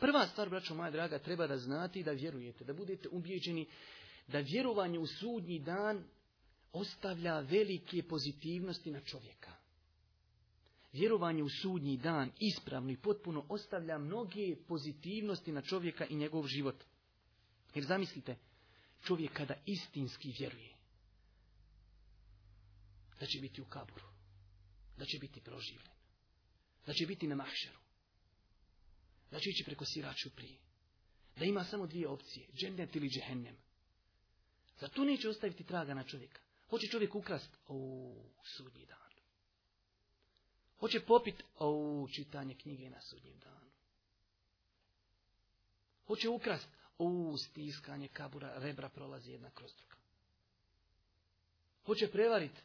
Prva stvar, braćo moja draga, treba da znate i da vjerujete, da budete ubijeđeni da vjerovanje u sudnji dan ostavlja velike pozitivnosti na čovjeka. Vjerovanje u sudnji dan ispravno i potpuno ostavlja mnoge pozitivnosti na čovjeka i njegov život. Jer zamislite, čovjek kada istinski vjeruje, da će biti u kaburu, da će biti proživljen, da će biti na mahšeru, Znači ići preko siraču prije. Da ima samo dvije opcije, džennet ili džehennem. Za tu neće ostaviti traga na čovjeka. Hoće čovjek ukrast, u sudnji dan. Hoće popit, o čitanje knjige na sudnjem danu. Hoće ukrast, o stiskanje kabura, rebra prolazi jedna kroz druga. Hoće prevarit,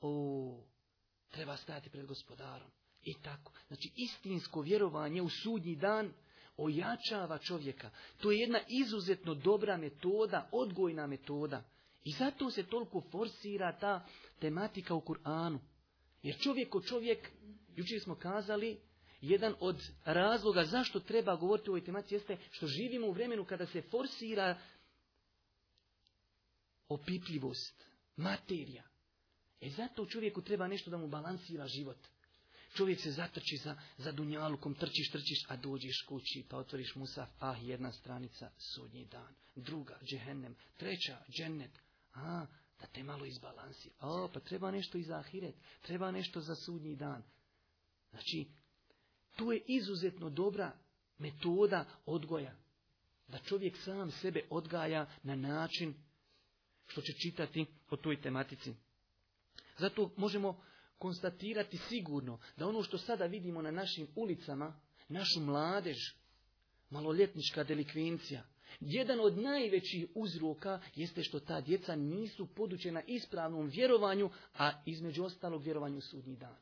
o treba stajati pred gospodarom. I e tako. Znači, istinsko vjerovanje u sudnji dan ojačava čovjeka. To je jedna izuzetno dobra metoda, odgojna metoda. I zato se toliko forsira ta tematika u Kur'anu. Jer čovjek o čovjek, jučer smo kazali, jedan od razloga zašto treba govoriti o ovoj tematici jeste što živimo u vremenu kada se forsira opipljivost, materija. E zato čovjeku treba nešto da mu balansira život. Čovjek se zatrči za, za dunjalukom, trčiš, trčiš, a dođeš kući pa otvoriš musaf, ah, jedna stranica, sudnji dan, druga, džehennem, treća, džennet, a, da te malo izbalansi, a, pa treba nešto i za ahiret, treba nešto za sudnji dan. Znači, tu je izuzetno dobra metoda odgoja, da čovjek sam sebe odgaja na način što će čitati o toj tematici. Zato možemo konstatirati sigurno da ono što sada vidimo na našim ulicama, našu mladež, maloljetnička delikvencija, jedan od najvećih uzroka jeste što ta djeca nisu podučena ispravnom vjerovanju, a između ostalog vjerovanju sudnji dan.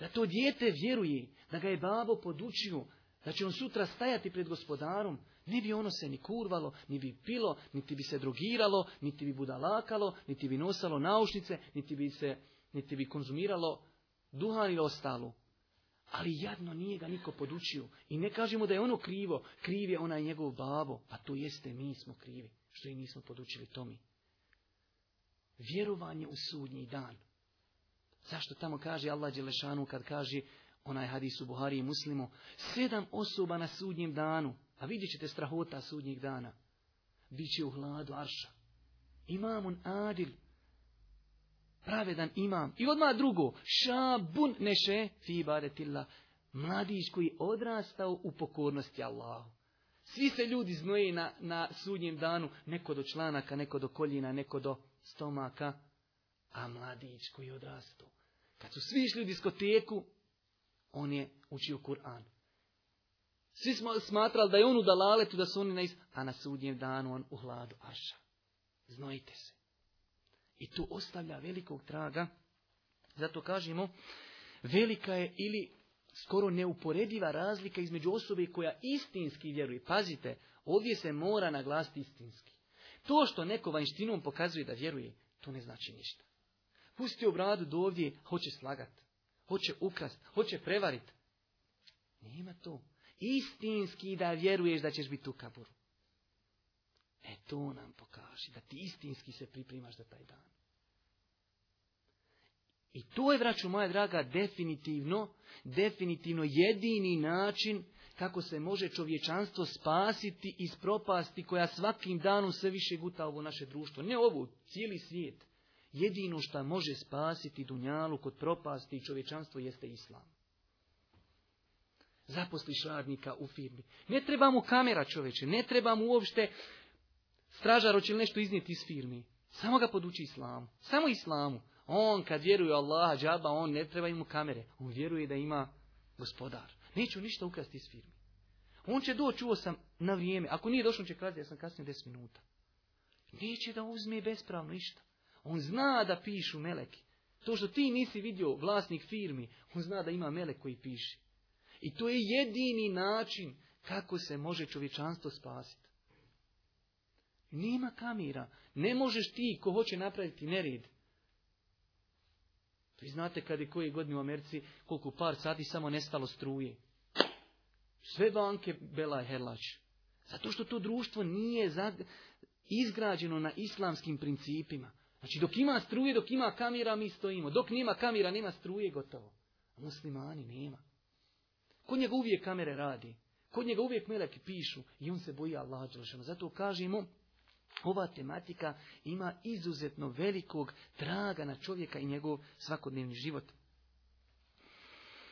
Da to dijete vjeruje, da ga je babo podučio, da će on sutra stajati pred gospodarom, ne bi ono se ni kurvalo, ni bi pilo, niti bi se drogiralo, niti bi budalakalo, niti bi nosalo naušnice, niti bi se niti bi konzumiralo duhan ili ostalu, Ali jadno nije ga niko podučio. I ne kažemo da je ono krivo. Kriv je onaj njegov babo. A pa to jeste, mi smo krivi. Što i nismo podučili tomi. Vjerovanje u sudnji dan. Zašto tamo kaže Allah Đelešanu kad kaže onaj hadis u Buhari i muslimu, sedam osoba na sudnjem danu, a vidjet ćete strahota sudnjeg dana, bit će u hladu arša. Imamun adil, pravedan imam. I odmah drugo, šabun neše fi ibadetillah. Mladić koji je odrastao u pokornosti Allahu. Svi se ljudi znoje na, na sudnjem danu, neko do članaka, neko do koljina, neko do stomaka, a mladić koji je odrastao. Kad su svi išli u diskoteku, on je učio Kur'an. Svi smo smatrali da je on u dalaletu, da su oni na is... A na sudnjem danu on u hladu aša. Znojite se. I tu ostavlja velikog traga. Zato kažemo, velika je ili skoro neuporediva razlika između osobe koja istinski vjeruje. Pazite, ovdje se mora naglasiti istinski. To što neko vanjštinom pokazuje da vjeruje, to ne znači ništa. Pusti obradu do ovdje, hoće slagat, hoće ukrast, hoće prevarit. Nema to. Istinski da vjeruješ da ćeš biti u kaburu to nam pokaži, da ti istinski se pripremaš za taj dan. I to je, vraću moja draga, definitivno, definitivno jedini način kako se može čovječanstvo spasiti iz propasti koja svakim danom sve više guta ovo naše društvo. Ne ovo, cijeli svijet. Jedino što može spasiti dunjalu kod propasti i čovječanstvo jeste islam. Zaposliš radnika u firmi. Ne treba mu kamera čovječe, ne treba mu uopšte stražar hoće li nešto iznijeti iz firme. Samo ga poduči islamu. Samo islamu. On kad vjeruje Allaha džaba, on ne treba imu kamere. On vjeruje da ima gospodar. Neću ništa ukrasti iz firme. On će doći, čuo sam, na vrijeme. Ako nije došao, će krati, ja sam kasnije 10 minuta. Neće da uzme bespravno ništa. On zna da pišu meleki. To što ti nisi vidio vlasnik firmi, on zna da ima melek koji piše. I to je jedini način kako se može čovječanstvo spasiti. Nema kamera, Ne možeš ti ko hoće napraviti nered. Vi znate kada je koji godin u Americi koliko par sati samo nestalo struje. Sve banke bela je herlač. Zato što to društvo nije izgrađeno na islamskim principima. Znači dok ima struje, dok ima kamera, mi stojimo. Dok nema kamera, nema struje, gotovo. A muslimani nema. Kod njega uvijek kamere radi. Kod njega uvijek meleki pišu i on se boji Allah Zato kažemo ova tematika ima izuzetno velikog traga na čovjeka i njegov svakodnevni život.